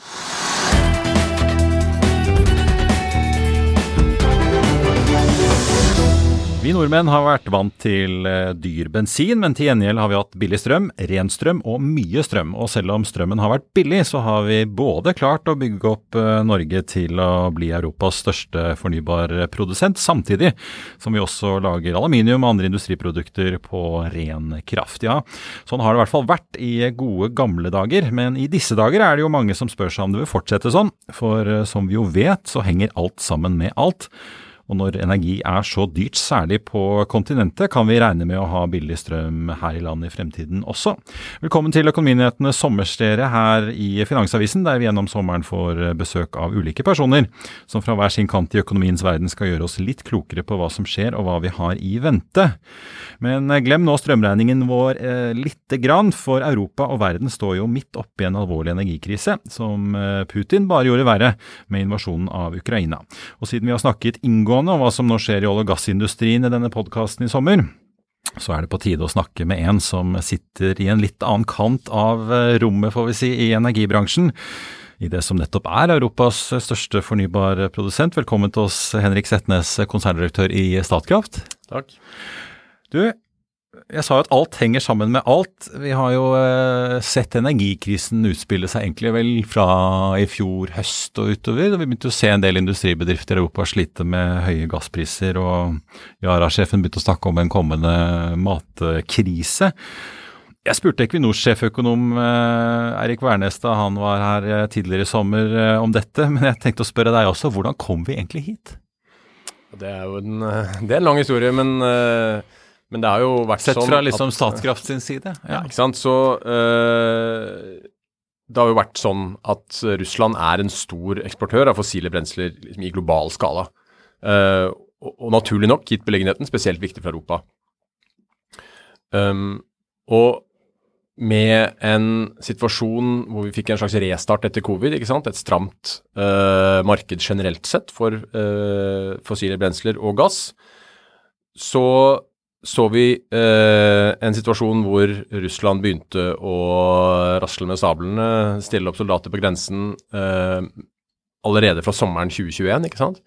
you Vi nordmenn har vært vant til eh, dyr bensin, men til gjengjeld har vi hatt billig strøm, ren strøm og mye strøm. Og selv om strømmen har vært billig, så har vi både klart å bygge opp eh, Norge til å bli Europas største fornybarprodusent, samtidig som vi også lager aluminium og andre industriprodukter på ren kraft. Ja, sånn har det i hvert fall vært i gode gamle dager, men i disse dager er det jo mange som spør seg om det vil fortsette sånn, for eh, som vi jo vet, så henger alt sammen med alt. Og når energi er så dyrt, særlig på kontinentet, kan vi regne med å ha billig strøm her i landet i fremtiden også. Velkommen til Økonominyhetenes sommerserie her i Finansavisen, der vi gjennom sommeren får besøk av ulike personer som fra hver sin kant i økonomiens verden skal gjøre oss litt klokere på hva som skjer og hva vi har i vente. Men glem nå strømregningen vår eh, lite grann, for Europa og verden står jo midt oppi en alvorlig energikrise, som eh, Putin bare gjorde verre med invasjonen av Ukraina. Og siden vi har snakket inngående pågående, og hva som nå skjer i olje- og gassindustrien i denne podkasten i sommer, så er det på tide å snakke med en som sitter i en litt annen kant av eh, rommet, får vi si, i energibransjen. I det som nettopp er Europas største fornybarprodusent. Velkommen til oss, Henrik Setnes, konserndirektør i Statkraft. Takk. Du, jeg sa jo at alt henger sammen med alt. Vi har jo eh, sett energikrisen utspille seg egentlig vel fra i fjor høst og utover. Vi begynte å se en del industribedrifter i Europa slite med høye gasspriser, og Yara-sjefen begynte å snakke om en kommende matkrise. Jeg spurte Equinors sjeføkonom eh, Wærnes da han var her eh, tidligere i sommer om dette, men jeg tenkte å spørre deg også. Hvordan kom vi egentlig hit? Det er jo en, det er en lang historie, men men det har jo vært Sett sånn fra liksom at- Statkraft sin side? Ja, ikke sant. Så øh, det har jo vært sånn at Russland er en stor eksportør av fossile brensler liksom, i global skala. Uh, og, og naturlig nok, gitt beliggenheten, spesielt viktig for Europa. Um, og med en situasjon hvor vi fikk en slags restart etter covid, ikke sant? et stramt uh, marked generelt sett for uh, fossile brensler og gass, så så vi eh, en situasjon hvor Russland begynte å rasle med sablene, stille opp soldater på grensen eh, allerede fra sommeren 2021, ikke sant?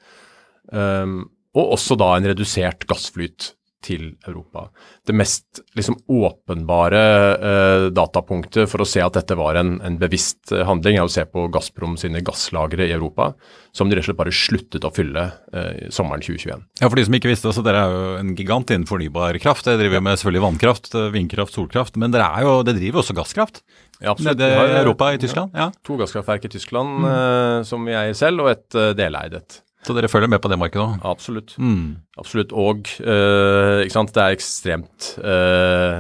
Um, og også da en redusert gassflyt til Europa. Det mest liksom åpenbare eh, datapunktet for å se at dette var en, en bevisst eh, handling, er å se på Gazprom sine gasslagre i Europa, som de rett og slett bare sluttet å fylle eh, sommeren 2021. Ja, For de som ikke visste så dere er jo en gigant innen fornybar kraft. Dere driver med selvfølgelig vannkraft, vindkraft, solkraft, men dere, er jo, dere driver også gasskraft? Ja, absolutt. Nede i Europa, i Tyskland? Ja. To gasskraftverk i Tyskland eh, som vi eier selv, og et deleid et. Så dere følger med på det markedet òg? Absolutt. Mm. Absolutt. Og eh, ikke sant? det er ekstremt eh,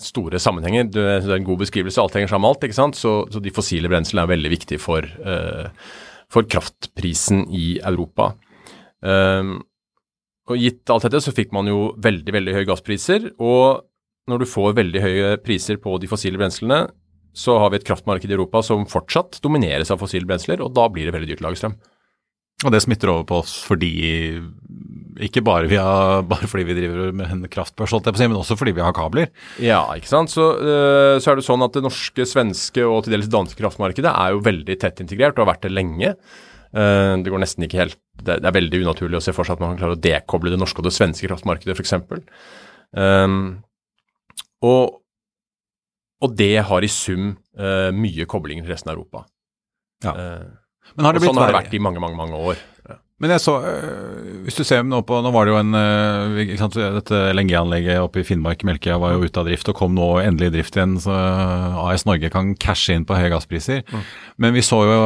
store sammenhenger. Det er en god beskrivelse. Alt henger sammen med alt. ikke sant? Så, så de fossile brenslene er veldig viktige for, eh, for kraftprisen i Europa. Um, og gitt alt dette så fikk man jo veldig, veldig høye gasspriser. Og når du får veldig høye priser på de fossile brenslene, så har vi et kraftmarked i Europa som fortsatt domineres av fossile brensler, og da blir det veldig dyrt å lage strøm. Og det smitter over på oss fordi Ikke bare, har, bare fordi vi driver med en kraftbørs, men også fordi vi har kabler. Ja, ikke sant. Så, øh, så er det sånn at det norske, svenske og til dels danske kraftmarkedet er jo veldig tett integrert og har vært det lenge. Uh, det går nesten ikke helt det, det er veldig unaturlig å se for seg at man kan klare å dekoble det norske og det svenske kraftmarkedet, f.eks. Um, og og det har i sum uh, mye koblinger til resten av Europa. Ja. Uh, Men har det blitt sånn har det vært i mange, mange, mange år. Men jeg så, øh, hvis du ser nå på, nå var det jo en, øh, ikke sant, dette LNG-anlegget oppe i Finnmark, Melkøya, var jo ute av drift og kom nå endelig i drift igjen, så AS Norge kan cashe inn på høye gasspriser. Men vi så jo,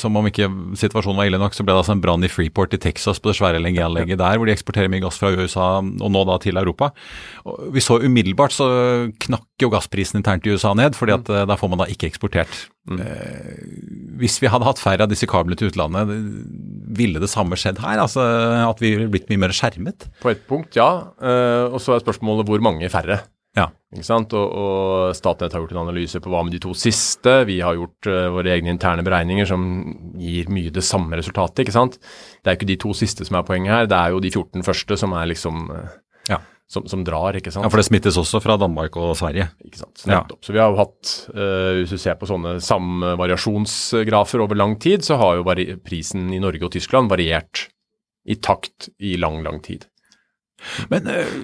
som om ikke situasjonen var ille nok, så ble det altså en brann i Freeport i Texas på det svære LNG-anlegget der, hvor de eksporterer mye gass fra USA og nå da til Europa. Og vi så umiddelbart så knakk jo gassprisen internt i USA ned, fordi at øh, da får man da ikke eksportert. Eh, hvis vi hadde hatt færre av disse kablene til utlandet, ville det samme skjedd her? Altså at vi ville blitt mye mer skjermet? På et punkt, ja. Eh, og så er spørsmålet hvor mange færre. Ja. Ikke sant? Og, og Statnett har gjort en analyse på hva med de to siste. Vi har gjort uh, våre egne interne beregninger som gir mye det samme resultatet. ikke sant? Det er ikke de to siste som er poenget her, det er jo de 14 første som er liksom uh, Ja. Som, som drar, ikke sant. Ja, For det smittes også fra Danmark og Sverige. Ikke sant? Så Ja. Så vi har jo hatt, uh, hvis du ser på sånne samvariasjonsgrafer over lang tid, så har jo prisen i Norge og Tyskland variert i takt i lang, lang tid. Men uh,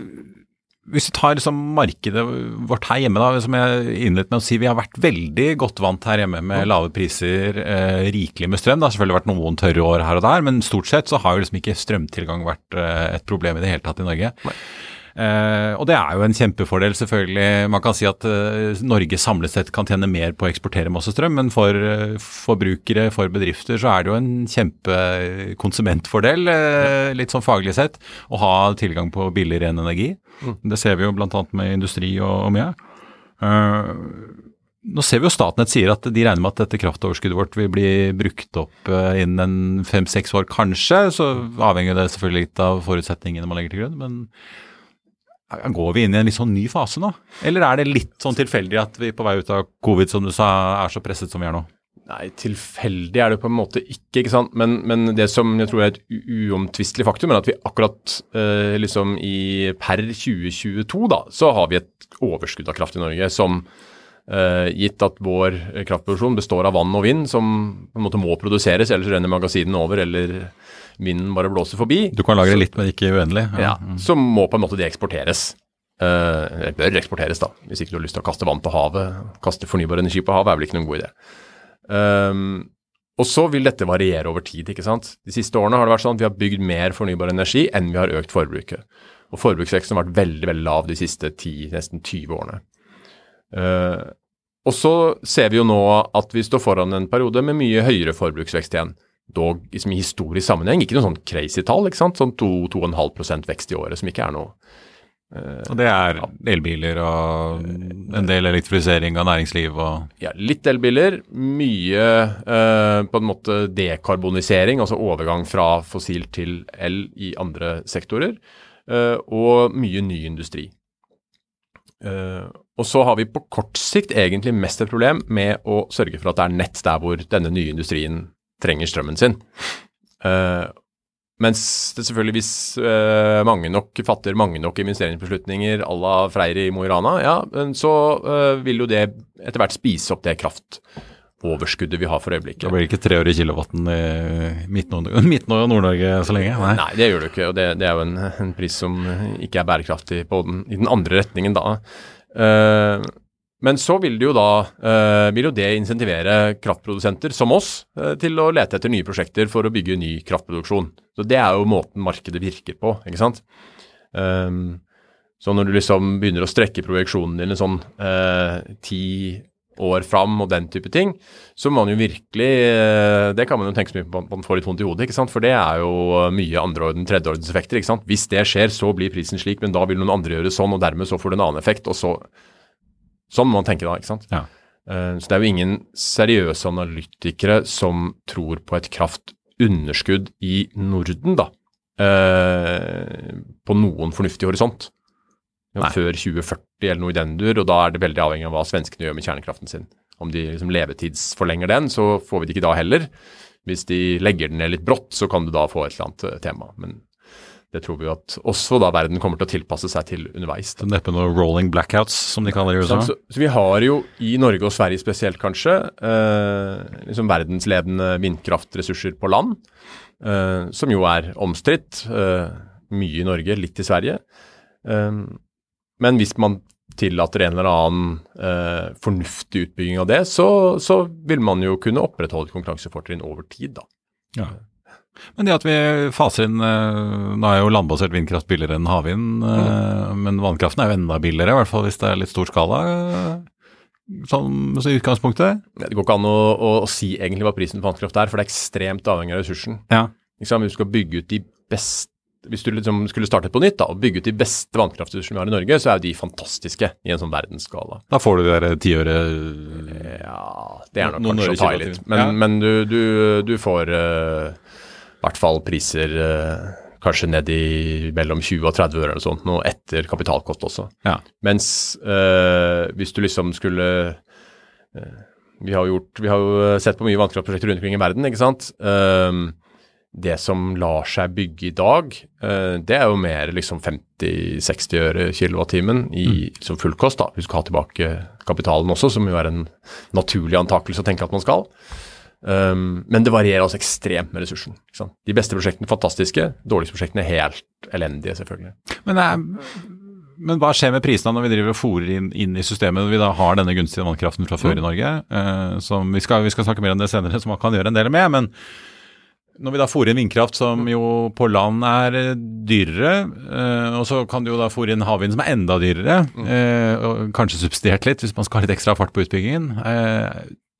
hvis vi tar liksom markedet vårt her hjemme, da, som jeg innledet med å si, vi har vært veldig godt vant her hjemme med lave priser, uh, rikelig med strøm. Det har selvfølgelig vært noen tørre år her og der, men stort sett så har jo liksom ikke strømtilgang vært et problem i det hele tatt i Norge. Eh, og det er jo en kjempefordel, selvfølgelig. Man kan si at eh, Norge samlet sett kan tjene mer på å eksportere masse strøm, men for eh, forbrukere, for bedrifter, så er det jo en kjempekonsumentfordel, eh, litt sånn faglig sett, å ha tilgang på billig, ren energi. Det ser vi jo bl.a. med industri og, og mye. Eh, nå ser vi jo Statnett sier at de regner med at dette kraftoverskuddet vårt vil bli brukt opp eh, innen fem-seks år, kanskje. Så avhenger det selvfølgelig litt av forutsetningene man legger til grunn. Men Går vi inn i en litt sånn ny fase nå? Eller er det litt sånn tilfeldig at vi på vei ut av covid, som du sa, er så presset som vi er nå? Nei, tilfeldig er det på en måte ikke, ikke sant. Men, men det som jeg tror er et uomtvistelig faktum, er at vi akkurat eh, liksom i per 2022, da, så har vi et overskudd av kraft i Norge som gitt at vår kraftproduksjon består av vann og vind, som på en måte må produseres, ellers renner magasinene over, eller vinden bare blåser forbi. Du kan lagre litt, men ikke uendelig. Ja, så må på en måte det eksporteres. Eh, eller bør eksporteres, da. Hvis ikke du har lyst til å kaste vann på havet. Kaste fornybar energi på havet er vel ikke noen god idé. Um, og så vil dette variere over tid. ikke sant? De siste årene har det vært sånn at vi har bygd mer fornybar energi enn vi har økt forbruket. Og forbruksveksten har vært veldig veldig lav de siste 10, nesten 20 årene. Eh, og så ser vi jo nå at vi står foran en periode med mye høyere forbruksvekst igjen. Dog liksom i historisk sammenheng ikke noe sånn crazy tall, ikke sant? Sånn 2-2,5% vekst i året, som ikke er noe Og det er elbiler og en del elektrifisering av næringsliv og ja, litt elbiler, mye eh, på en måte dekarbonisering, altså overgang fra fossil til el i andre sektorer, eh, og mye ny industri. Eh, og så har vi på kort sikt egentlig mest et problem med å sørge for at det er nett der hvor denne nye industrien trenger strømmen sin. Uh, mens det selvfølgelig hvis uh, mange nok fatter mange nok investeringsbeslutninger à la Freyr i Mo i Rana, ja, så vil jo det etter hvert spise opp det kraftoverskuddet vi har for øyeblikket. Det blir ikke tre øre kilowatten i Midt-Nord- Midt- og Nord-Norge så lenge? Nei. Nei, det gjør du ikke, og det, det er jo en, en pris som ikke er bærekraftig på den, i den andre retningen da. Uh, men så vil det jo da eh, vil jo det insentivere kraftprodusenter som oss eh, til å lete etter nye prosjekter for å bygge ny kraftproduksjon. Så Det er jo måten markedet virker på, ikke sant. Um, så når du liksom begynner å strekke projeksjonen din en sånn ti år fram og den type ting, så må man jo virkelig eh, Det kan man jo tenke så mye på man får litt vondt i hodet, ikke sant. For det er jo mye andreorden, tredjeordenseffekter, ikke sant. Hvis det skjer, så blir prisen slik, men da vil noen andre gjøre sånn, og dermed så får du en annen effekt, og så Sånn må man tenke da, ikke sant. Ja. Eh, Så det er jo ingen seriøse analytikere som tror på et kraftunderskudd i Norden, da. eh, På noen fornuftig horisont. Nei. Før 2040 eller noe i den dur, og da er det veldig avhengig av hva svenskene gjør med kjernekraften sin. Om de liksom levetidsforlenger den, så får vi det ikke da heller. Hvis de legger den ned litt brått, så kan du da få et eller annet eh, tema. Men det tror vi jo at også da verden kommer til å tilpasse seg til underveis. Det Så Neppe noe rolling blackouts, som de kaller det i USA. Så, så vi har jo i Norge og Sverige spesielt kanskje eh, liksom verdensledende vindkraftressurser på land, eh, som jo er omstridt. Eh, mye i Norge, litt i Sverige. Eh, men hvis man tillater en eller annen eh, fornuftig utbygging av det, så, så, vil man jo kunne opprettholde et konkurransefortrinn over tid, da. Ja. Men det at vi faser inn eh, Nå er jo landbasert vindkraft billigere enn havvind, mm. men vannkraften er jo enda billigere, i hvert fall hvis det er litt stor skala. Sånn så i utgangspunktet? Det går ikke an å, å, å, si egentlig hva prisen på vannkraft er, for det er ekstremt avhengig av ressursen. Ja. Liksom, hvis du skal bygge ut de beste hvis du liksom skulle startet på nytt da, og bygge ut de beste vannkraftressursene vi har i Norge, så er jo de fantastiske i en sånn verdensskala. Da får du det der tiøre Ja, det er nok Noen kanskje å ta i litt. Men, ja. men du, du, du, får uh, i hvert fall priser uh, kanskje ned i mellom 20 og 30 øre eller sånt, noe etter kapitalkost også. Ja. Mens uh, hvis du liksom skulle vi har, gjort, vi har jo sett på mye vannkraftprosjekter rundt omkring i verden, ikke sant. Uh, det som lar seg bygge i dag, uh, det er jo mer liksom 50-60 øre kilowattimen i mm. som full kost. da. Vi skal ha tilbake kapitalen også, som jo er en naturlig antakelse å tenke at man skal. Um, men det varierer altså ekstremt med ressursen. De beste prosjektene fantastiske, dårligste prosjektene helt elendige, selvfølgelig. Men, er, men hva skjer med prisene når vi driver og fòrer inn, inn, i systemet når vi da har denne gunstige vannkraften fra før mm. i Norge? Uh, vi, skal, vi, skal, snakke mer om det senere, som man kan gjøre en del med. men når vi da fôrer inn vindkraft, som jo på land er eh, dyrere, eh, og så kan du jo da fôre inn havvind som er enda dyrere, eh, og kanskje subsidiert litt hvis man skal ha litt ekstra fart på utbyggingen,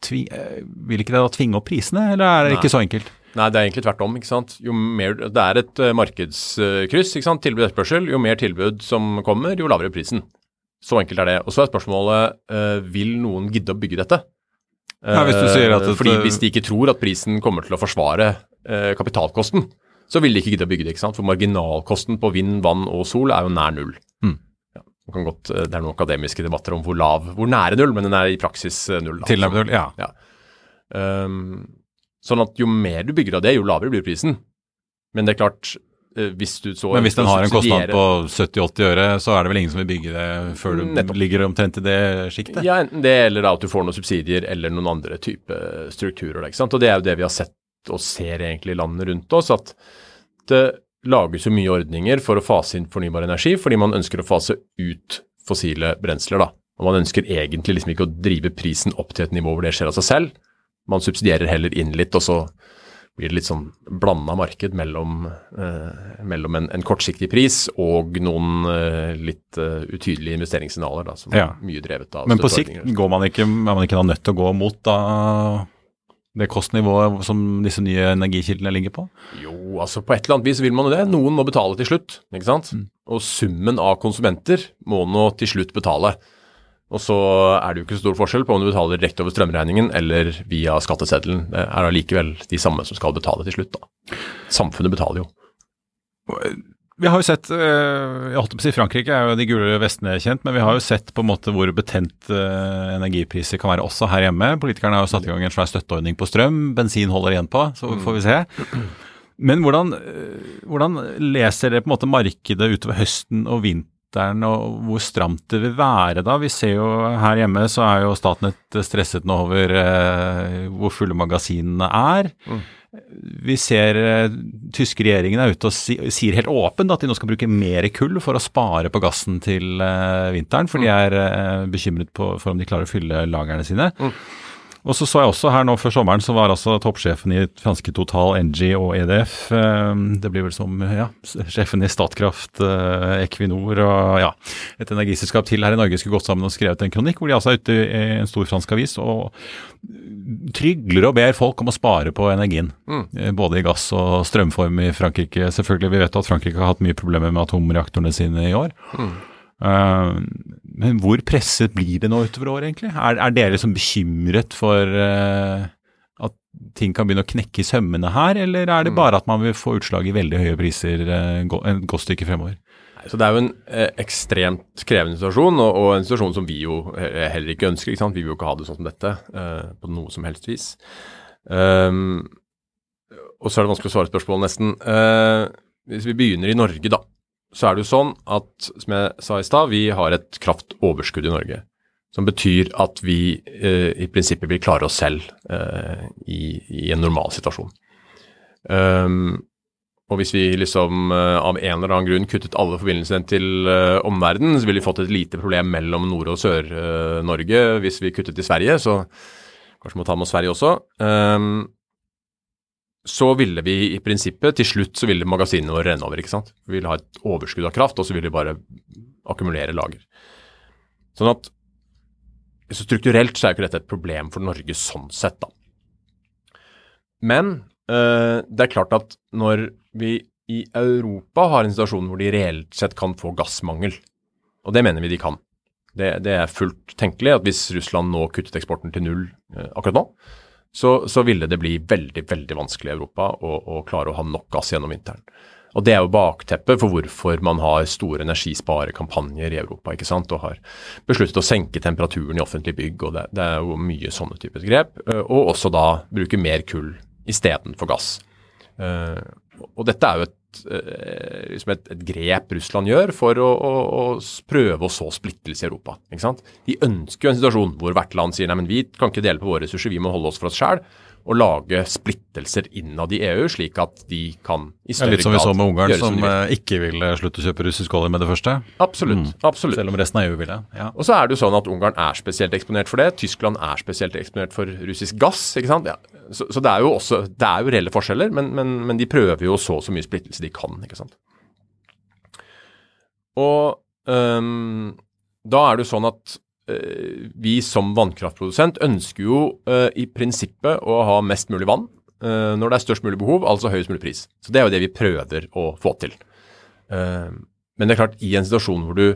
vil ikke det da tvinge opp prisene, eller er det Nei. ikke så enkelt? Nei, det er egentlig tvert om. ikke sant? Jo mer, Det er et markedskryss. ikke sant? Tilbud og etterspørsel. Jo mer tilbud som kommer, jo lavere prisen. Så enkelt er det. Og så er spørsmålet vil noen gidde å bygge dette. Ja, hvis du sier at Fordi Hvis de ikke tror at prisen kommer til å forsvare kapitalkosten, så vil de ikke gidde å bygge det. ikke sant? For marginalkosten på vind, vann og sol er jo nær null. Mm. Ja, godt, eh, det er noen akademiske debatter om hvor lav, hvor nære null, men den er i praksis eh, null. Tilnærmet null, ja. ja. Um, sånn at jo mer du bygger av det, jo lavere blir prisen. Men det er klart, eh, hvis du så Men hvis den har en kostnad på 70-80 øre, så er det vel ingen som vil bygge det før du ligger omtrent i det sjiktet? Ja, enten det, eller at du får noen subsidier eller noen andre type strukturer. Ikke sant? Og det er jo det vi har sett og ser egentlig landene rundt oss, at det lages jo mye ordninger for å fase inn fornybar energi, fordi man ønsker å fase ut fossile brensler. da. Og Man ønsker egentlig liksom ikke å drive prisen opp til et nivå hvor det skjer av seg selv. Man subsidierer heller inn litt, og så blir det litt sånn blanda marked mellom, eh, mellom en, en, kortsiktig pris og noen eh, litt uh, utydelige investeringssignaler, da, som ja. er mye drevet av Men på sikt går man ikke, er man ikke da nødt til å gå mot da det kostnivået som disse nye energikildene ligger på? Jo, altså på et eller annet vis vil man jo det. Noen må betale til slutt, ikke sant. Mm. Og summen av konsumenter må nå til slutt betale. Og så er det jo ikke så stor forskjell på om du betaler direkte over strømregningen eller via skatteseddelen. Det er allikevel de samme som skal betale til slutt, da. Samfunnet betaler jo. Vi har jo sett eh, jeg holdt på å si Frankrike er jo de gule vestene kjent, men vi har jo sett på en måte hvor betent eh, energipriser kan være også her hjemme. Politikerne har jo satt i gang en svær støtteordning på strøm. Bensin holder igjen på, så får vi se. Men hvordan, eh, hvordan leser dere på en måte markedet utover høsten og vinteren, og hvor stramt det vil være da? Vi ser jo her hjemme så er jo Statnett stresset nå over hvor fulle magasinene er. Mm. Vi ser uh, tyske regjeringen er ute og si, sier helt åpent at de nå skal bruke mer kull for å spare på gassen til uh, vinteren, for de mm. er uh, bekymret på, for om de klarer å fylle lagrene sine. Mm. Og så så jeg også her nå før sommeren, så var altså toppsjefen i franske Total, NG og EDF ehm, Det blir vel som ja, sjefen i Statkraft, eh, Equinor og ja, et energiselskap til her i Norge skulle gått sammen og skrevet en kronikk hvor de altså er ute i en stor fransk avis og trygler og ber folk om å spare på energien. Mm. Eh, både i gass og strømform i Frankrike. Selvfølgelig, Vi vet at Frankrike har hatt mye problemer med atomreaktorene sine i år. Mm. Uh, men hvor presset blir det nå utover året, egentlig? Er, er dere liksom bekymret for uh, at ting kan begynne å knekke i sømmene her, eller er det mm. bare at man vil få utslag i veldig høye priser uh, en godt stykke fremover? Så Det er jo en eh, ekstremt krevende situasjon, og, og, en situasjon som vi jo heller ikke ønsker. Ikke sant? Vi vil jo ikke ha det sånn som dette eh, på noe som helst vis. Um, og så er det vanskelig å svare spørsmålet nesten. Uh, hvis vi begynner i Norge, da så er det jo sånn at, som jeg sa i stad, vi har et kraftoverskudd i Norge. Som betyr at vi eh, i prinsippet vil klare oss selv eh, i, i, en normal situasjon. Um, Og hvis vi liksom uh, av en eller annen grunn kuttet alle forbindelsene til uh, omverdenen, så ville vi fått et lite problem mellom Nord- og Sør-Norge hvis vi kuttet i Sverige, så kanskje må ta med oss Sverige også. Um, så ville vi i prinsippet til slutt så ville magasinene våre renne over. ikke sant? Vi ville ha et overskudd av kraft, og så ville vi bare akkumulere lager. Sånn at så strukturelt så er ikke dette et problem for Norge sånn sett, da. Men øh, det er klart at når vi i Europa har en situasjon hvor de reelt sett kan få gassmangel, og det mener vi de kan, det, det er fullt tenkelig at hvis Russland nå kuttet eksporten til null øh, akkurat nå, så, så, ville det bli veldig veldig vanskelig i Europa å, å klare å ha nok gass gjennom vinteren. Og Det er jo bakteppet for hvorfor man har store energisparekampanjer i Europa ikke sant? og har besluttet å senke temperaturen i offentlige bygg. og Det, det er jo mye sånne typer grep. Eh, og også da bruke mer kull istedenfor gass. Uh, og dette er jo et, liksom et, et, grep Russland gjør for å, å, å prøve å så splittelse i Europa. De ønsker jo en situasjon hvor hvert land sier nei, men vi kan ikke dele på våre ressurser, vi må holde oss for oss sjæl Og lage splittelser innad i EU, slik at de kan i større grad Litt som vi så med Ungarn, som, som eh, ikke ville slutte å kjøpe russisk olje med det første? Absolutt. Mm. absolutt. Selv om resten av EU ville. Ja. Og så er det jo sånn at Ungarn er spesielt eksponert for det. Tyskland er spesielt eksponert for russisk gass. ikke sant? Ja. Så, så, det er jo også, det er jo reelle forskjeller, men, men, men de prøver jo så så mye splittelse de kan. ikke sant? Og um, da er det jo sånn at uh, vi som vannkraftprodusent ønsker jo uh, i prinsippet å ha mest mulig vann uh, når det er størst mulig behov, altså høyest mulig pris. Så Det er jo det vi prøver å få til. Men det er klart, i en situasjon hvor du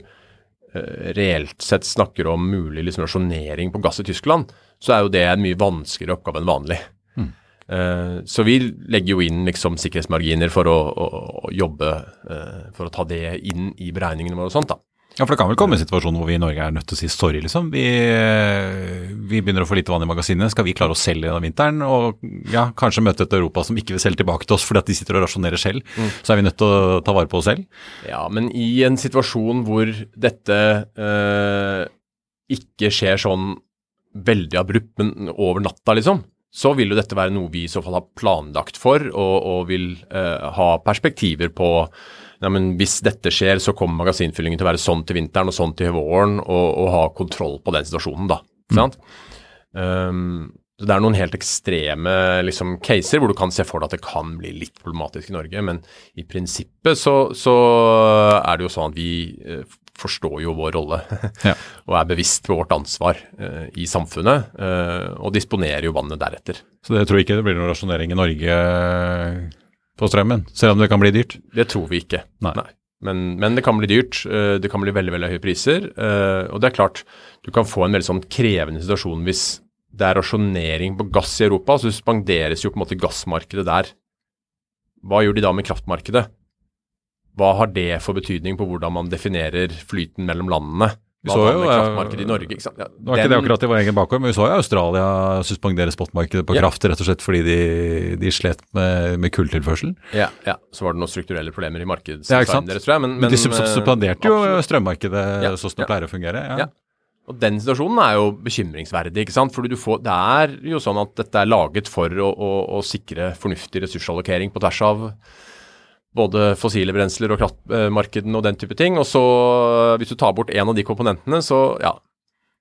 reelt sett snakker om mulig liksom, rasjonering på gass i Tyskland, så er jo det en mye vanskeligere oppgave enn vanlig. Mm. Så vi legger jo inn liksom, sikkerhetsmarginer for å, å, å jobbe for å ta det inn i beregningene våre og sånt. da. Ja, for det kan vel komme en situasjon hvor vi i Norge er nødt til å si sorry, liksom. Vi, vi begynner å få lite vann i magasinet, Skal vi klare å selge gjennom vinteren? Og ja, kanskje møte et Europa som ikke vil selge tilbake til oss fordi at de sitter og rasjonerer selv. Mm. Så er vi nødt til å ta vare på oss selv. Ja, men i en situasjon hvor dette øh, ikke skjer sånn veldig abrupt, men over natta, liksom, så vil jo dette være noe vi i så fall har planlagt for, og, og vil eh, ha perspektiver på ja, men hvis dette skjer, så kommer magasinfyllingen til å være sånn til vinteren og sånn til våren, og, og ha kontroll på den situasjonen, da. Mm. Um, så Det er noen helt ekstreme liksom, caser hvor du kan se for deg at det kan bli litt problematisk i Norge, men i prinsippet så, så er det jo sånn at vi uh, forstår jo vår rolle ja. og er bevisst på vårt ansvar uh, i samfunnet, uh, og disponerer jo vannet deretter. Så det tror ikke det blir noen rasjonering i Norge på strømmen, selv om det kan bli dyrt? Det tror vi ikke. Nei. Nei. Men, men, det kan bli dyrt. Uh, det kan bli veldig veldig høye priser. Eh, og det er klart, du kan få en veldig sånn krevende situasjon hvis det er rasjonering på gass i Europa. Så suspenderes jo på en måte gassmarkedet der. Hva gjør de da med kraftmarkedet? Hva har det for betydning på hvordan man definerer flyten mellom landene? Vi så jo, kraftmarkedet i Norge, ikke sant? Ja, Nå er ikke det akkurat i vår egen bakgård, men vi så jo Australia suspendere spotmarkedet på ja. kraft rett og slett fordi de, de slet med, med kulltilførselen. Ja, ja, så var det noen strukturelle problemer i markedsdesign deres, tror jeg. Men, men, men de suspenderte jo strømmarkedet sånn som det pleier å fungere. ja. Og Den situasjonen er jo bekymringsverdig. ikke sant? Fordi får, Det er jo sånn at dette er laget for å, å, å sikre fornuftig ressursallokering på tvers av både fossile brensler og kraftmarkedene og den type ting. Og så, hvis du tar bort en av de komponentene, så ja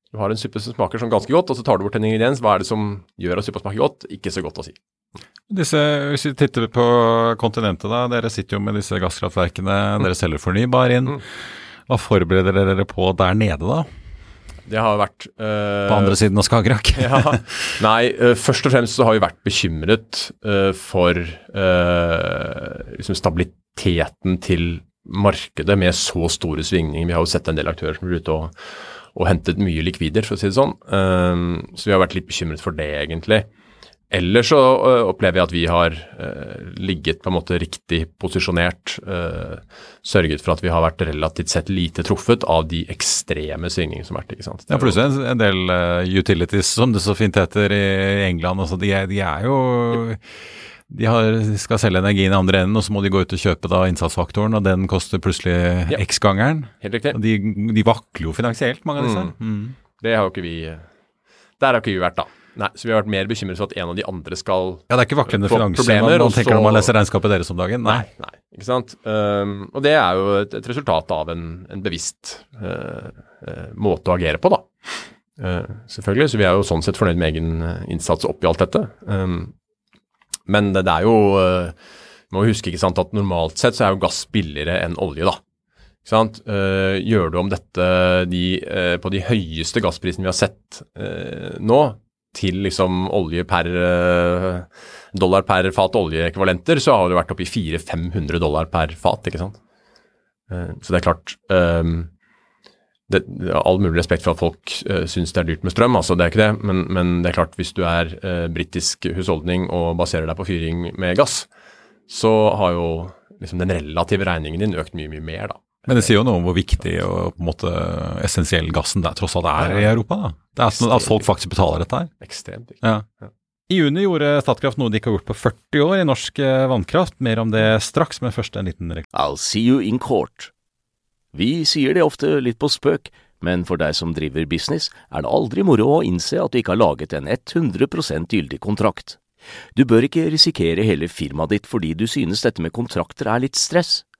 Du har en suppe som smaker sånn ganske godt, og så tar du bort en ingrediens. Hva er det som gjør at suppa smaker godt? Ikke så godt å si. Disse, hvis vi titter på kontinentet, da. Dere sitter jo med disse gasskraftverkene. Mm. Dere selger fornybar inn. Mm. Hva forbereder dere på der nede, da? Det har vært uh, På andre siden av Skagerrak? ja, nei, uh, først og fremst så har vi vært bekymret uh, for liksom stabiliteten til markedet med så store svingninger. Vi har jo sett en del aktører som er ute og, og hentet mye likvider, for å si det sånn. så vi har vært litt bekymret for det, egentlig. Ellers så uh, opplever jeg at vi har uh, ligget på en måte riktig posisjonert. Uh, sørget for at vi har vært relativt sett lite truffet av de ekstreme svingningene som har vært. ikke sant? Ja, plutselig en, en del utilities, som det så fint heter i England. Altså, de, de er jo de har, skal selge energi i den andre enden, og så må de gå ut og kjøpe da innsatsfaktoren, og den koster plutselig ja. X-gangeren. Helt riktig. Og de, de, vakler jo finansielt, mange av disse. Mm. Mm. Det har jo ikke vi Der har ikke vi vært, da. Nei, så vi har vært mer bekymret for at en av de andre skal Ja, det er ikke vaklende finanser man, man tenker når man leser regnskapet deres om dagen. Nei. Nei, nei, ikke sant. Um, og det er jo et, et resultat av en, en bevisst uh, uh, måte å agere på, da. Uh, selvfølgelig, så vi er jo sånn sett fornøyd med egen innsats oppi alt dette. Um, men det, det er jo uh, må huske ikke sant, at normalt sett så er jo gass billigere enn olje, da. Ikke sant? Uh, gjør du om dette de, uh, på de høyeste gassprisene vi har sett uh, nå, til liksom olje per dollar per fat oljeekvivalenter, så har det vært oppi i 400-500 dollar per fat, ikke sant. så det er klart um, det, All mulig respekt for at folk uh, syns det er dyrt med strøm, altså det er ikke det, men, men det er klart hvis du er uh, britisk husholdning og baserer deg på fyring med gass, så har jo liksom den relative regningen din økt mye, mye mer, da. Men det sier jo noe om hvor viktig og på en måte essensiell gassen det er, tross alt er i Europa. da. Det er sånn At folk faktisk betaler dette her. Ekstremt viktig. Ja. I juni gjorde Statkraft noe de ikke har gjort på 40 år i norsk eh, vannkraft. Mer om det straks, men først en liten reklame. I'll see you in court. Vi sier det ofte litt på spøk, men for deg som driver business, er det aldri moro å innse at du ikke har laget en 100% gyldig kontrakt. Du bør ikke risikere hele firmaet ditt fordi du synes dette med kontrakter er litt stress.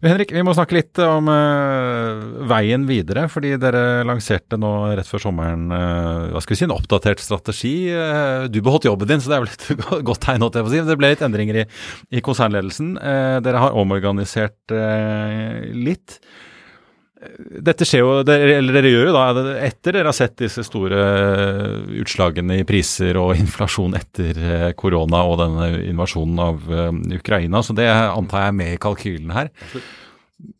Du Henrik, vi må snakke litt om uh, veien videre, fordi dere lanserte nå rett før sommeren uh, hva skal vi si, en oppdatert strategi. Uh, du beholdt jobben din, så det er vel et godt tegn. si. Det ble litt endringer i, i konsernledelsen. dere har omorganisert litt. Dette skjer jo, eller dere gjør jo da, etter dere har sett disse store utslagene i priser og inflasjon etter korona og denne invasjonen av Ukraina, så det antar jeg er med i kalkylen her.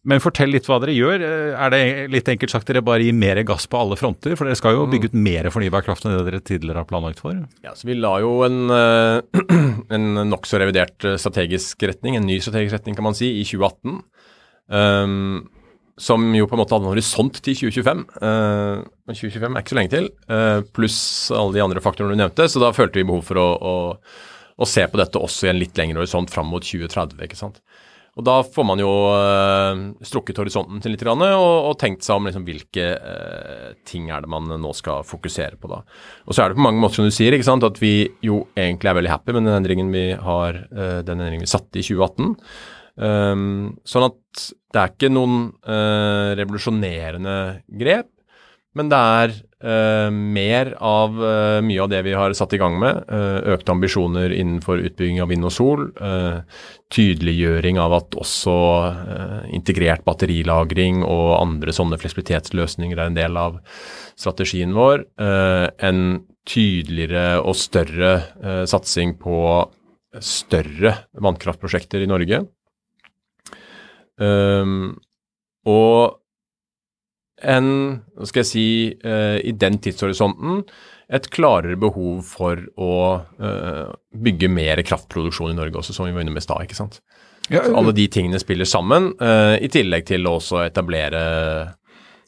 Men fortell litt hva dere gjør. Er det litt enkelt sagt dere bare gir mer gass på alle fronter? For dere skal jo bygge ut mer fornybar kraft enn det dere tidligere har planlagt for? Ja, så Vi la jo en, en nokså revidert strategisk retning, en ny strategisk retning kan man si, i 2018. Um, som jo på en måte hadde en horisont til 2025. Uh, men 2025 er ikke så lenge til, uh, pluss alle de andre faktorene du nevnte. Så da følte vi behov for å, å, å, se på dette også i en litt lengre horisont fram mot 2030. ikke sant? Og Da får man jo uh, strukket horisonten til litt og, og tenkt seg om liksom, hvilke ting er det man nå skal fokusere på. da. Og så er det på mange måter som du sier, ikke sant, at vi jo egentlig er veldig happy med den endringen vi har, den endringen vi satte i 2018. Um, sånn at det er ikke noen uh, revolusjonerende grep, men det er uh, mer av uh, mye av det vi har satt i gang med. økte ambisjoner innenfor utbygging av vind og sol. tydeliggjøring av at også integrert batterilagring og andre sånne fleksibilitetsløsninger er en del av strategien vår. en tydeligere og større satsing på større vannkraftprosjekter i Norge. Um, og en, hva skal jeg si, uh, i den tidshorisonten et klarere behov for å uh, bygge mer kraftproduksjon i Norge også, som vi var inne med i stad. ikke sant? Ja, Så alle de tingene spiller sammen, uh, i tillegg til å også etablere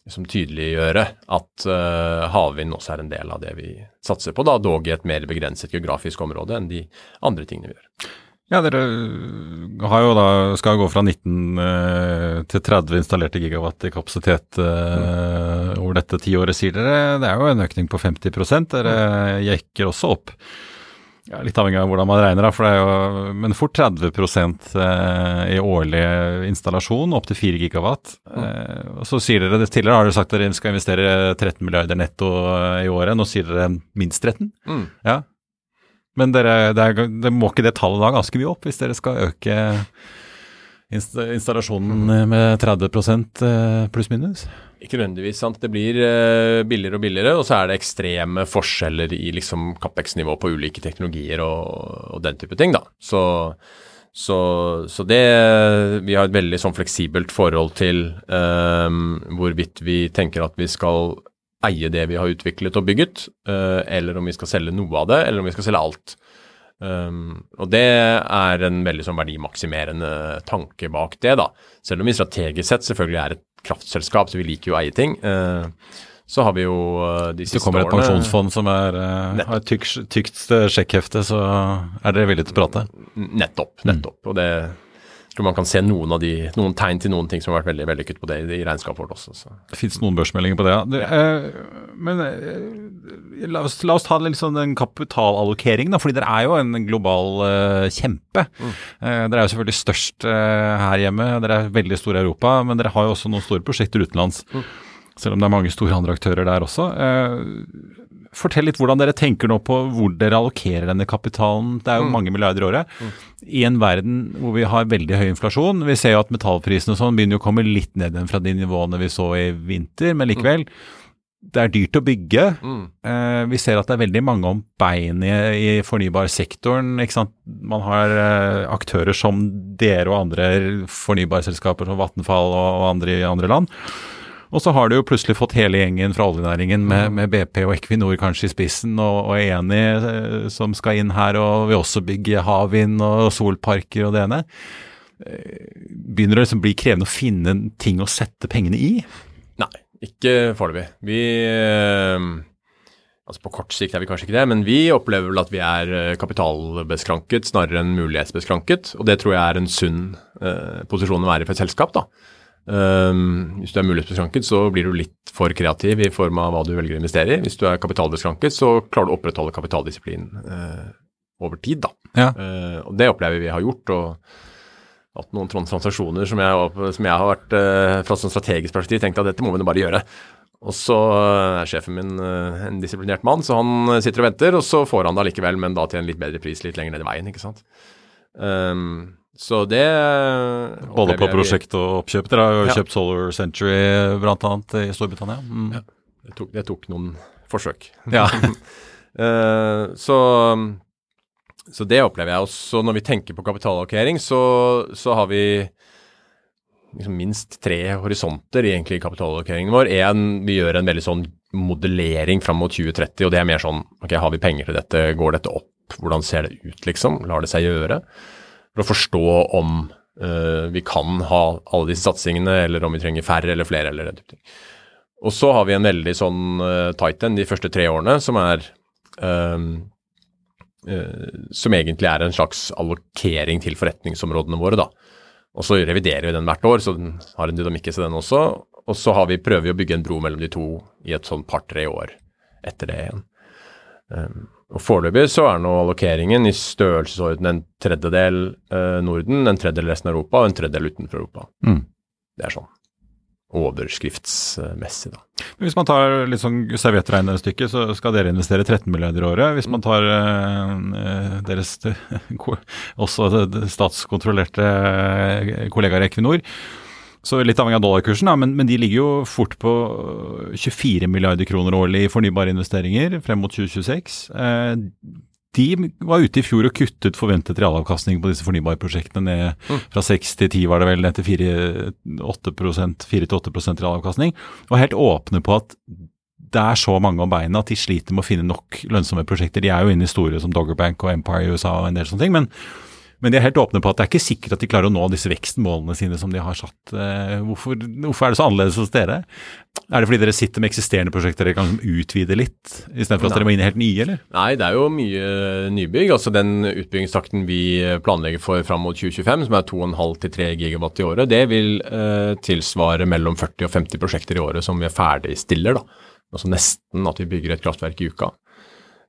liksom tydeliggjøre at uh, havvind også er en del av det vi satser på, da dog i et mer begrenset geografisk område enn de andre tingene vi gjør. Ja, dere har jo da, skal gå fra 19 eh, til 30 installerte gigawatt i kapasitet eh, over dette tiåret, sier dere. Det er jo en økning på 50% Dere jekker også opp. Ja, litt avhengig av hvordan man regner, da, for det er jo, men fort 30 eh, i årlig installasjon, opp til 4 gigawatt. Mm. og så sier dere Tidligere har dere sagt at dere skal investere 13 milliarder netto i året. Nå sier dere minst 13. Mm. Ja, men dere, det, er, det må ikke det tallet da ganske mye opp hvis dere skal øke installasjonen med 30 eh, pluss-minus? Ikke nødvendigvis. sant? Det blir uh, billigere og billigere, og så er det ekstreme forskjeller i liksom Capex-nivå på ulike teknologier og, og, den type ting. da. Så, så, så, det Vi har et veldig sånn fleksibelt forhold til um, hvorvidt vi tenker at vi skal eie det vi har utviklet og bygget, uh, eller om vi skal selge noe av det, eller om vi skal selge alt. Um, og det er en veldig sånn verdimaksimerende tanke bak det, da. Selv om vi strategisk sett selvfølgelig er et kraftselskap, så vi liker jo å eie ting. Uh, så har vi jo uh, de siste årene Hvis det kommer et pensjonsfond som er, uh, har et tykt, tykt sjekkhefte, så er dere villige til å prate? Nettopp. Nettopp. Mm. Og det tror man kan se noen, de, noen, tegn til noen ting som har vært veldig vellykket på det i regnskapet vårt også. Så. Det fins noen børsmeldinger på det, ja. Det, eh, men eh, la, oss, la, oss, ta litt sånn en kapitalallokering, da, fordi dere er jo en global eh, kjempe. Mm. Eh, dere er jo selvfølgelig størst eh, her hjemme, dere er veldig store i Europa, men dere har jo også noen store prosjekter utenlands. Mm. Selv om det er mange store andre aktører der også. Fortell litt hvordan dere tenker nå på hvor dere allokerer denne kapitalen. Det er jo mm. mange milliarder i året. Mm. I en verden hvor vi har veldig høy inflasjon. Vi ser jo at metallprisene og sånn begynner å komme litt ned igjen fra de nivåene vi så i vinter, men likevel. Det er dyrt å bygge. Mm. Eh, vi ser at det er veldig mange om beinet i, fornybarsektoren. Ikke sant? Man har eh, aktører som dere og andre fornybarselskaper som Vattenfall og, og andre i andre land. Og så har du jo plutselig fått hele gjengen fra oljenæringen med, mm. med BP og Equinor kanskje i spissen, og, og Eni eh, som skal inn her og vil også bygge havvind og solparker og det ene. Eh, begynner det liksom bli krevende å finne ting å sette pengene i? Nei, ikke foreløpig. Vi øh, Altså På kort sikt er vi kanskje ikke det, men vi opplever vel at vi er kapitalbeskranket snarere enn mulighetsbeskranket. Og det tror jeg er en sunn eh, posisjon å være i for et selskap. da. Um, hvis du er mulighetsbeskranket, så blir du litt for kreativ i form av hva du velger å investere i. Hvis du er kapitalbeskranket, så klarer du å opprettholde kapitaldisiplinen uh, over tid. da. Ja. Uh, og Det opplever vi har gjort. og hatt noen transaksjoner som jeg, som jeg har vært uh, fra sånn strategisk perspektiv tenkt at dette må vi bare gjøre. Og så er sjefen min en disiplinert mann, så han sitter og venter, og så får han det allikevel, men da til en litt bedre pris litt lenger ned i veien. ikke sant? Um, så det Både på prosjekt og oppkjøp. Dere har jo ja. kjøpt Solar Century bl.a. i Storbritannia. Mm. Ja, det tok, det tok, noen forsøk. Ja. uh, så, så, det opplever jeg. Også når vi tenker på kapitalallokering, så, så, har vi liksom minst tre horisonter egentlig i kapitalallokeringen vår. En, vi gjør en veldig sånn modellering fram mot 2030, og det er mer sånn ok, har vi penger til dette, går dette opp, hvordan ser det ut, liksom, lar det seg gjøre? For å forstå om uh, vi kan ha alle disse satsingene, eller om vi trenger færre eller flere. eller den type ting. Og så har vi en veldig sånn uh, tight end de første tre årene, som er um, uh, Som egentlig er en slags allokering til forretningsområdene våre, da. Og så reviderer vi den hvert år, så den har en dynamikk i seg, den også. Og så vi, prøver vi å bygge en bro mellom de to i et sånn par-tre år etter det igjen. Um, og Foreløpig så er nå allokeringen i størrelsesorden en tredjedel eh, Norden, en tredjedel resten av Europa og en tredjedel utenfor Europa. Mm. Det er sånn overskriftsmessig, da. Men Hvis man tar litt sånn serviettregnestykket, så skal dere investere 13 milliarder i året. Hvis man tar eh, deres også statskontrollerte eh, kollegaer i Equinor, så litt avhengig av dollarkursen, ja, men, men, de ligger jo fort på 24 milliarder kroner årlig i fornybare investeringer frem mot 2026. Eh, de var ute i fjor og kuttet forventet realavkastning på disse fornybarprosjektene ned mm. fra 6 til 10, var det vel, ned til 4-8% realavkastning. Og helt åpne på at det er så mange om beina at de sliter med å finne nok lønnsomme prosjekter. De er jo inne i store som Doggerbank og Empire i USA og en del sånne ting. men men de er helt åpne på at det er ikke sikkert at de klarer å nå disse vekstmålene sine som de har satt. Eh, hvorfor, hvorfor er det så annerledes hos dere? Er det fordi dere sitter med eksisterende prosjekter dere kan utvide litt, istedenfor at dere må inn i helt nye, eller? Nei, det er jo mye nybygg. Altså den utbyggingstakten vi planlegger for fram mot 2025, som er 2,5 til 3 gigawatt i året, det vil eh, tilsvare mellom 40 og 50 prosjekter i året som vi er ferdigstiller. da. Altså nesten at vi bygger et kraftverk i uka.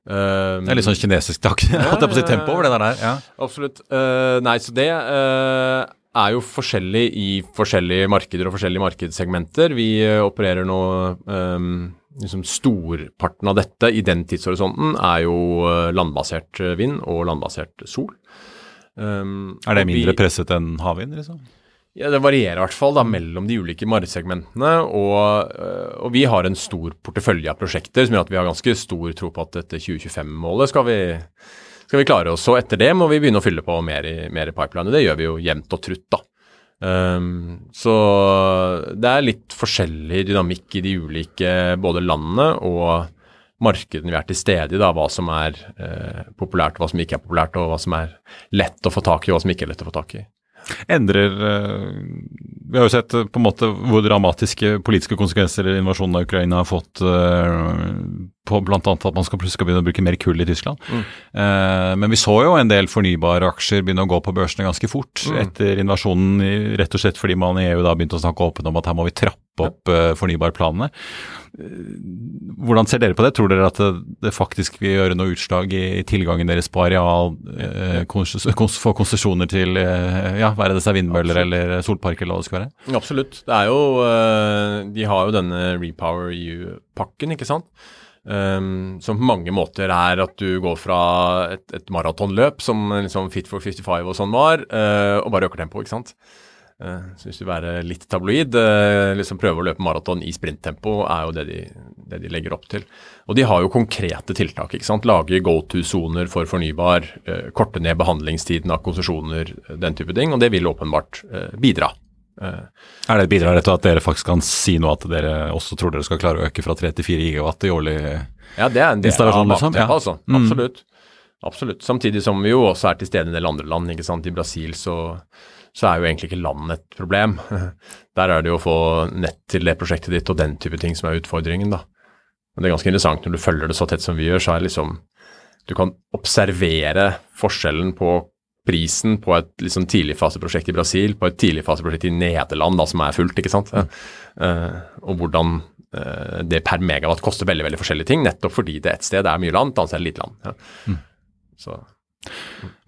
Uh, det er litt sånn kinesisk takk, Ja, det er på sitt tempo over det der. Ja. Absolutt. Uh, nei, så det uh, er jo forskjellig i forskjellige markeder og forskjellige markedssegmenter. Vi opererer nå um, liksom Storparten av dette i den tidshorisonten er jo landbasert vind og landbasert sol. Um, er det mindre vi, presset enn havvind, liksom? Ja, Det varierer i hvert fall da mellom de ulike markedssegmentene. Og, øh, og vi har en stor portefølje av prosjekter som gjør at vi har ganske stor tro på at dette 2025-målet skal, skal, vi klare oss. Og etter det må vi begynne å fylle på mer i, mer i pipeline. Det gjør vi jo jevnt og trutt, da. Um, så det er litt forskjellig dynamikk i de ulike både landene og markedene vi er til stede i, da, hva som er eh, populært, hva som ikke er populært, og hva som er lett å få tak i, og hva som ikke er lett å få tak i endrer eh, Vi har jo sett eh, på en måte hvor dramatiske politiske konsekvenser invasjonen av Ukraina har fått eh, på bl.a. at man skal plutselig begynne å bruke mer kull i Tyskland. Mm. men vi så jo en del fornybare aksjer begynne å gå på børsene ganske fort mm. etter invasjonen, rett og slett fordi man i EU da begynte å snakke åpent om at her må vi trappe opp ja. fornybarplanene. Hvordan ser dere på det? Tror dere at det, det faktisk vil gjøre noe utslag i, i tilgangen deres på areal, eh, få konsesjoner til eh, ja, være det seg vindmøller Absolutt. eller solparker eller hva det skal være? Absolutt. Det er jo eh, De har jo denne Repower EU-pakken, ikke sant. Um, som på mange måter er at du går fra et, et maratonløp, som liksom Fit for 55 og sånn var, uh, og bare øker tempoet, ikke sant. Uh, så hvis du være litt tabloid, uh, liksom prøve å løpe maraton i sprinttempo, er jo det de, det de, legger opp til. Og de har jo konkrete tiltak. ikke sant? Lage go to-soner for fornybar, korte ned behandlingstiden av konsesjoner, den type ting. Og det vil åpenbart bidra. Uh, er det et bidrag til at dere faktisk kan si noe at dere også tror dere skal klare å øke fra 3 til 4 gigawatt i årlig ja, det er en del av liksom? ja. altså. Mm. Absolutt. Absolutt. Samtidig som vi jo også er til stede i en del andre land. ikke sant? I Brasil så, så er jo egentlig ikke landet et problem. Der er det jo å få nett til det prosjektet ditt og den type ting som er utfordringen, da. Men det er ganske interessant når du følger det så tett som vi gjør, så er det liksom Du kan observere forskjellen på prisen på et liksom tidligfaseprosjekt i Brasil, på et tidligfaseprosjekt i Nederland da, som er fullt, ikke sant. Ja. Uh, og hvordan uh, det per megawatt koster veldig veldig forskjellige ting, nettopp fordi det et sted er mye land, et annet sted er lite land. Ja. Mm. Så.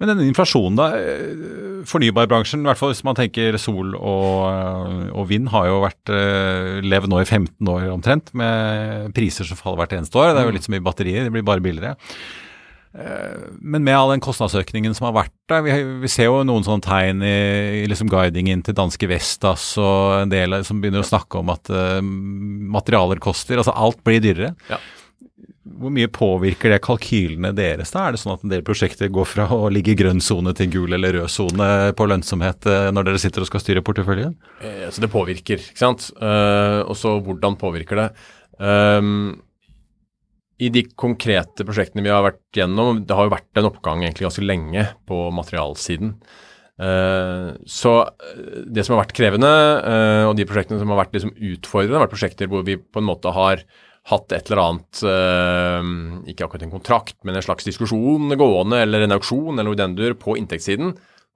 Men denne inflasjonen, da. Eh, fornybarbransjen, i hvert fall hvis man tenker sol og, og vind, har jo vært levd nå i 15 år omtrent, med priser som faller hvert eneste år. Det er jo mm. litt så mye batterier, det blir bare billigere. Eh, men med all den kostnadsøkningen som har vært der, vi, vi ser jo noen sånne tegn i, i liksom guidingen til danske Vestas og en del som begynner å snakke om at uh, materialer koster. Altså alt blir dyrere. Ja. Hvor mye påvirker det kalkylene deres? da? Er det sånn at en del prosjekter går fra å ligge i grønn sone til gul eller rød sone på lønnsomhet uh, når dere sitter og skal styre porteføljen? Eh, så det påvirker, ikke sant. Uh, og så hvordan påvirker det? Um, i de konkrete prosjektene vi har vært gjennom, det har jo vært en oppgang egentlig ganske lenge på materialsiden. Uh, så eh, det som har vært krevende, uh, og de prosjektene som har vært liksom utfordrende, har vært prosjekter hvor vi på en måte har hatt et eller annet Ikke akkurat en kontrakt, men en slags diskusjon gående, eller en auksjon eller noe på inntektssiden.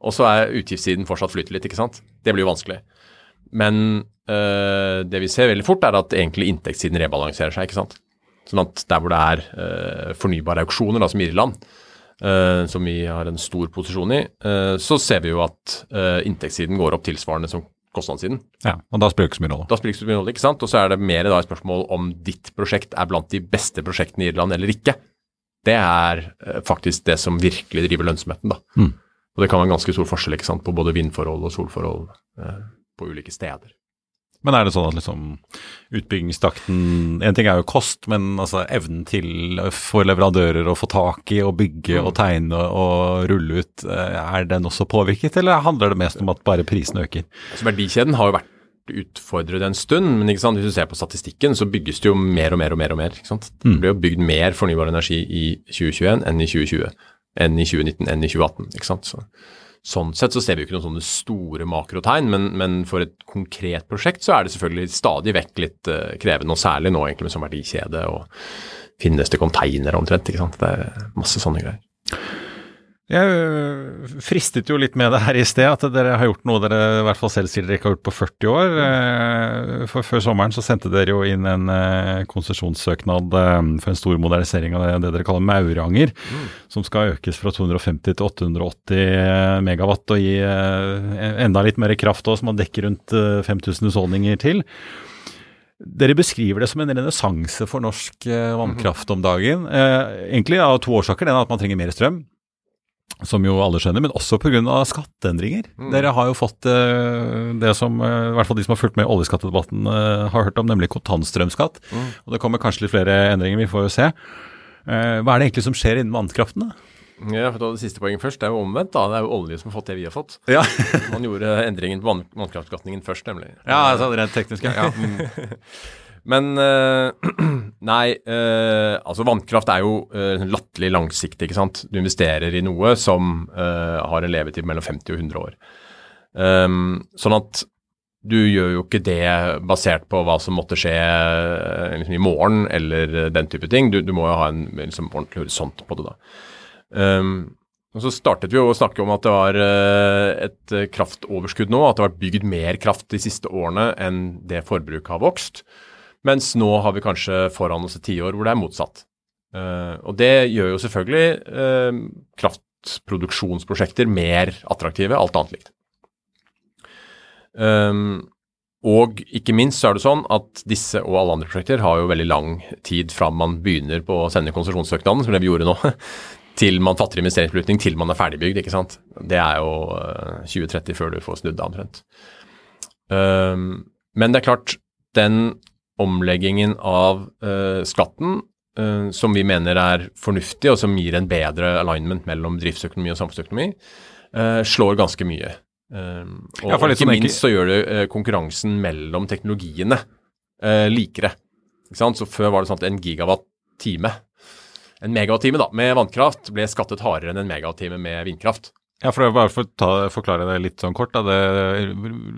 Og så er utgiftssiden fortsatt flyter litt, ikke sant. Det blir jo vanskelig. Men det vi ser veldig fort, er at egentlig inntektssiden rebalanserer seg, ikke sant. Sånn at der hvor det er uh, fornybare auksjoner, da, som Irland, uh, som vi har en stor posisjon i, uh, så ser vi jo at inntektssiden går opp tilsvarende som kostnadssiden. Ja, og da spiller det ikke så mye rolle. Da spiller det ikke så mye rolle, ikke sant. Og så er det mer da et spørsmål om ditt prosjekt er blant de beste prosjektene i Irland eller ikke. Det er faktisk det som virkelig driver lønnsomheten, da. Mm. Og det kan være en ganske stor forskjell ikke sant, på både vindforhold og solforhold på ulike steder. Men er det sånn at liksom utbyggingstakten En ting er jo kost, men altså evnen til for leverandører å få tak i og bygge mm. og tegne og rulle ut, eh, er den også påvirket, eller handler det mest om at bare prisen øker? Altså, verdikjeden har jo vært utfordret en stund, men hvis du ser på statistikken, så bygges det jo mer og mer og mer. og mer, sant? Det mm. blir jo bygd mer fornybar energi i 2021 enn i 2020, enn i 2019 enn i 2018. ikke sant? Så Sånn sett så ser vi jo ikke noen sånne store makrotegn, men, men, for et konkret prosjekt så er det selvfølgelig stadig vekk litt uh, krevende, og særlig nå egentlig med sånn verdikjede og finnes det containere omtrent. ikke sant? Det er masse sånne greier. Jeg øh, fristet jo litt med det her i sted, at dere har gjort noe dere i hvert fall selv sier dere ikke har gjort på 40 år. Øh, for Før sommeren så sendte dere jo inn en øh, konsesjonssøknad for en stor modernisering av det, det dere kaller Mauranger, mm. som skal økes fra 250 til 880 megawatt og gi enda litt mer kraft òg, som man dekker rundt 5000 husholdninger til. Dere beskriver det som en renessanse for norsk vannkraft om dagen. egentlig av to årsaker. Den er at man trenger mer strøm. Som jo alle skjønner, men også pga. skatteendringer. Mm. Dere har jo fått uh, det som uh, i hvert fall de som har fulgt med i oljeskattedebatten uh, har hørt om, nemlig kontantstrømskatt. Mm. Og det kommer kanskje litt flere endringer, vi får jo se. Hva er det egentlig som skjer innen vannkraften? da? Ja, for det siste poenget først. Det er jo omvendt. da. Det er jo olje som har fått det vi har fått. Ja, Man gjorde endringen på vann vannkraftbeskatningen først, nemlig. ja altså, rent teknisk, ja. ja. Men eh, nei, eh, altså vannkraft er jo uh, latterlig langsiktig, ikke sant. Du investerer i noe som eh, har en levetid mellom 50 og 100 år. Um, sånn at du gjør jo ikke det basert på hva som måtte skje eh, liksom i morgen eller den type ting. Du, du må jo ha en liksom, ordentlig horisont på det da. Um, og Så startet vi jo å snakke om at det var eh, et eh, kraftoverskudd nå, at det har vært bygd mer kraft de siste årene enn det forbruket har vokst. Mens nå har vi kanskje foran oss et tiår hvor det er motsatt. Uh, og det gjør jo selvfølgelig uh, kraftproduksjonsprosjekter mer attraktive, alt annet likt. Um, og ikke minst så er det sånn at disse og alle andre prosjekter har jo veldig lang tid fra man begynner på å sende konsesjonssøknaden, som det vi gjorde nå, til man fatter investeringsbeslutning, til man er ferdigbygd. ikke sant? Det er jo uh, 2030 før du får snudd det omtrent. Um, men det er klart, den omleggingen av uh, skatten uh, som vi mener er fornuftig, og som gir en bedre alignment mellom driftsøkonomi og samfunnsøkonomi, uh, slår ganske mye. Og Ja, ikke minst så gjør det konkurransen mellom teknologiene likere. Så før var det sånn at en gigawatt-time, en megawatt-time med vannkraft ble skattet hardere enn en megawatt-time med vindkraft. Ja, for bare for å forklare det litt sånn kort. Det,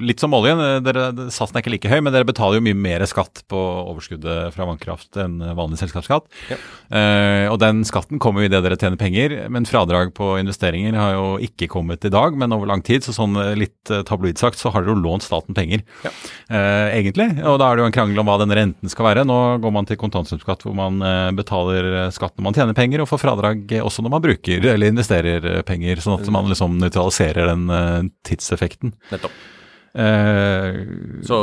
litt som oljen. Dere, satsen er ikke like høy, men dere betaler jo mye mer skatt på overskuddet fra vannkraft enn vanlig selskapsskatt. Ja. Eh, og den skatten kommer jo idet dere tjener penger, men fradrag på investeringer har jo ikke kommet i dag, men over lang tid. Så sånn eh, litt eh, tabloid sagt, så har dere jo lånt staten penger, Ja. eh, egentlig. Og da er det jo en krangel om hva den renten skal være. Nå går man til kontantstrømskatt hvor man eh, betaler skatt når man tjener penger, og får fradrag også når man bruker eller investerer penger. sånn at man liksom nøytraliserer den uh, tidseffekten. Nettopp. Eh, Så,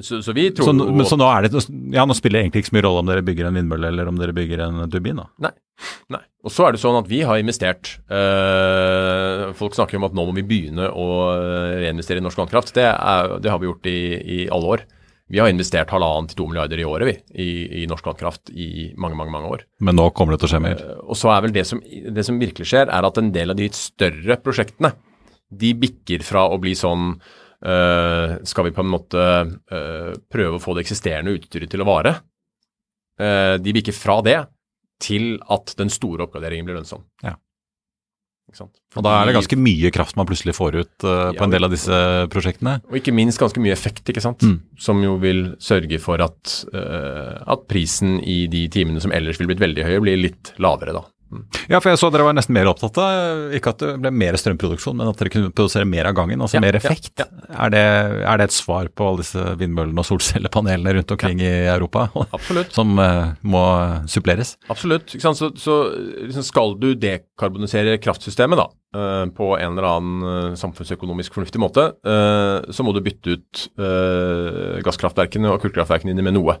så, så vi tror så, men, så nå er det Ja, nå spiller det egentlig ikke så mye rolle om dere bygger en vindmølle eller om dere bygger en turbin, da. Nei. Nei. Og så er det sånn at vi har investert. eh, folk snakker om at nå må vi begynne å reinvestere i norsk vannkraft. Det, det har vi gjort i, i alle år. Vi har investert halvannen til to milliarder i året vi, i, i norsk vannkraft i mange, mange mange år. Men nå kommer det til å skje mer. Eh, Og så er vel det som, det som virkelig skjer, er at en del av de større prosjektene, de bikker fra å bli sånn øh, Skal vi på en måte øh, prøve å få det eksisterende utstyret til å vare? Uh, de bikker fra det til at den store oppgraderingen blir lønnsom. Ja. Og da er det ganske mye kraft man plutselig får ut uh, på Ja, en del av disse prosjektene. Og ikke minst ganske mye effekt, ikke sant. Mm. Som jo vil sørge for at, uh, at prisen i de timene som ellers ville blitt veldig høye, blir litt lavere, da. Mm. Ja, for jeg så dere var nesten mer opptatt av ikke at det ble mer strømproduksjon, men at dere kunne produsere mer av gangen, altså Ja, mer effekt. ja. Er, det, er det et svar på alle disse vindmøllene og solcellepanelene rundt omkring i Europa Absolutt. som uh, må suppleres? Absolutt. Så, så liksom skal du dekarbonisere kraftsystemet da, uh, på en eller annen eh, samfunnsøkonomisk fornuftig måte, uh, så må du bytte ut eh, gasskraftverkene og kullkraftverkene dine med noe.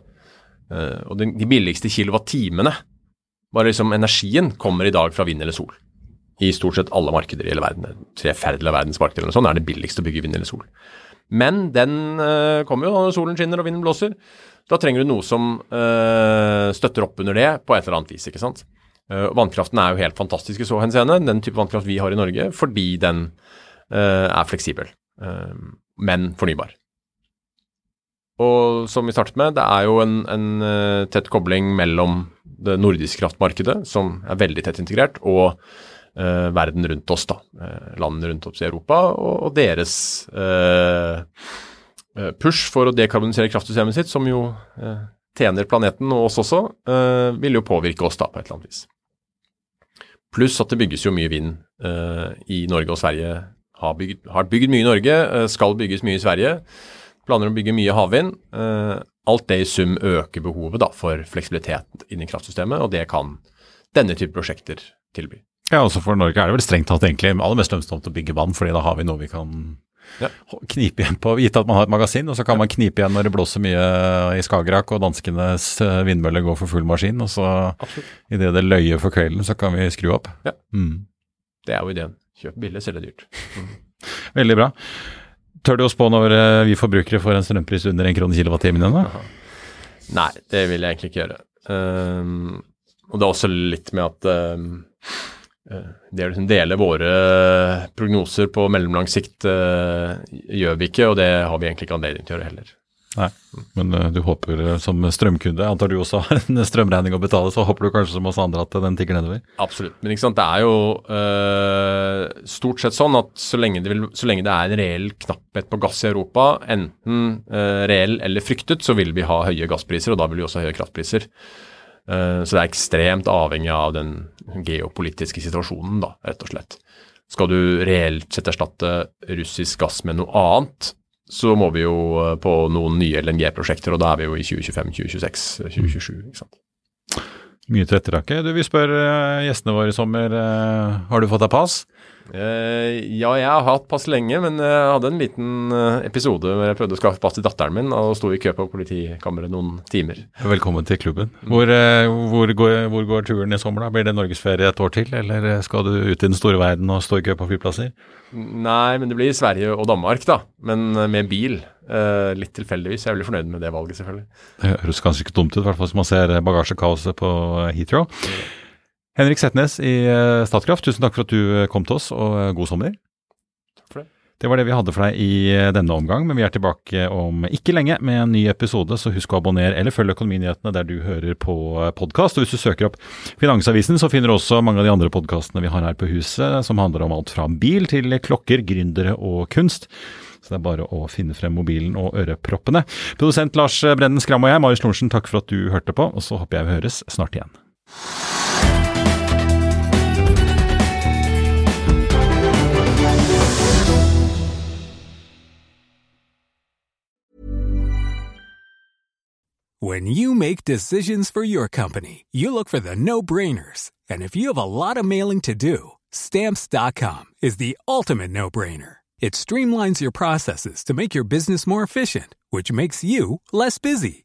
Eh, og den, de billigste kilowattimene, bare liksom energien, kommer i dag fra vind eller sol. I stort sett alle markeder i hele verden. Tre fjerdedel av verdens markeder eller noe sånt er det billigst å bygge vind eller sol. Men den øh, kommer jo når solen skinner og vinden blåser. Da trenger du noe som øh, støtter opp under det på et eller annet vis. ikke sant? Eh, vannkraften er jo helt fantastisk i så henseende, den type vannkraft vi har i Norge, fordi den øh, er fleksibel, men fornybar. Og som vi startet med, det er jo en, en eh, tett kobling mellom det nordiske kraftmarkedet, som er veldig tett integrert, og eh, verden rundt oss, da. Eh, landene rundt oss i Europa, og, og deres eh, eh, push for å dekarbonisere kraftsystemet sitt, som jo eh, tjener planeten og oss også, vil jo påvirke oss da på et eller annet vis. Pluss at det bygges jo mye vind i Norge og Sverige. Har bygd, har bygd mye i Norge, skal bygges mye i Sverige. Planer om å bygge mye havvind. Eh, alt det i sum øker behovet da, for fleksibilitet inn i kraftsystemet, og det kan denne type prosjekter tilby. Ja, også for Norge er det vel strengt tatt egentlig aller mest lønnsomt å bygge vann, fordi da har vi noe vi kan Ja. knipe igjen på, gitt at man har et magasin, og så kan man knipe igjen når det blåser mye i Skagerrak og danskenes eh, vindmøller går for full maskin, og så idet det løyer for kvelden, så kan vi skru opp. Ja. Mm. Det er jo ideen. Kjøp billig, selge dyrt. Veldig bra. Tør du å spå når eh, vi forbrukere får en strømpris under en krone kilowattimen ennå? Nei, det vil jeg egentlig ikke gjøre. Um, og det er også litt med at um, det å liksom dele våre prognoser på mellomlang sikt uh, gjør vi ikke, og det har vi egentlig ikke anledning til å gjøre heller. Nei, men eh, du håper eh, som strømkunde, antar du også har en strømregning å betale, så håper du kanskje som oss andre at den tikker nedover? Absolutt. Men ikke sant? det er jo øh, stort sett sånn at så lenge, vil, så lenge, det er en reell knapphet på gass i Europa, enten øh, reell eller fryktet, så vil vi ha høye gasspriser, og da vil vi også ha høye kraftpriser. Uh, så det er ekstremt avhengig av den geopolitiske situasjonen, da, rett og slett. Skal du reelt sett erstatte russisk gass med noe annet, så må vi jo eh, på noen nye LNG-prosjekter, og da er vi jo i 2025, 2026, 2027. ikke sant? Mye til ettertanke. Du, vi spør uh, gjestene våre i sommer. Har du fått deg pass? Uh, ja, jeg har hatt pass lenge, men jeg hadde en liten episode hvor jeg prøvde å skaffe pass til datteren min, og sto i kø på politikammeret noen timer. Velkommen til klubben. Hvor, hvor, går, hvor, går, turen i sommer, da? Blir det norgesferie et år til, eller skal du ut i den store verden og stå i kø på flyplasser? Nei, men det blir Sverige og Danmark, da. Men med bil. Litt tilfeldigvis. Jeg er veldig fornøyd med det valget, selvfølgelig. Det høres kanskje ikke dumt ut, i hvert fall hvis man ser bagasjekaoset på Heathrow. Henrik Setnes i eh, Statkraft, tusen takk for at du eh, kom til oss, og god sommer. Takk for det. Det var det vi hadde for deg i denne omgang, men vi er tilbake om ikke lenge med en ny episode, så husk å abonnere eller følge Økonominyhetene der du hører på podkast. Og hvis du søker opp Finansavisen, så finner du også mange av de andre podkastene vi har her på huset, som handler om alt fra bil til klokker, gründere og kunst. Så det er bare å finne frem mobilen og øreproppene. Produsent Lars Brennen Skram og jeg, Marius Lorentzen, takk for at du hørte på, og så håper jeg vi høres snart igjen. When you make decisions for your company, you look for the no-brainers. And if you have a lot of mailing to do, stamps.com is the ultimate no-brainer. It streamlines your processes to make your business more efficient, which makes you less busy.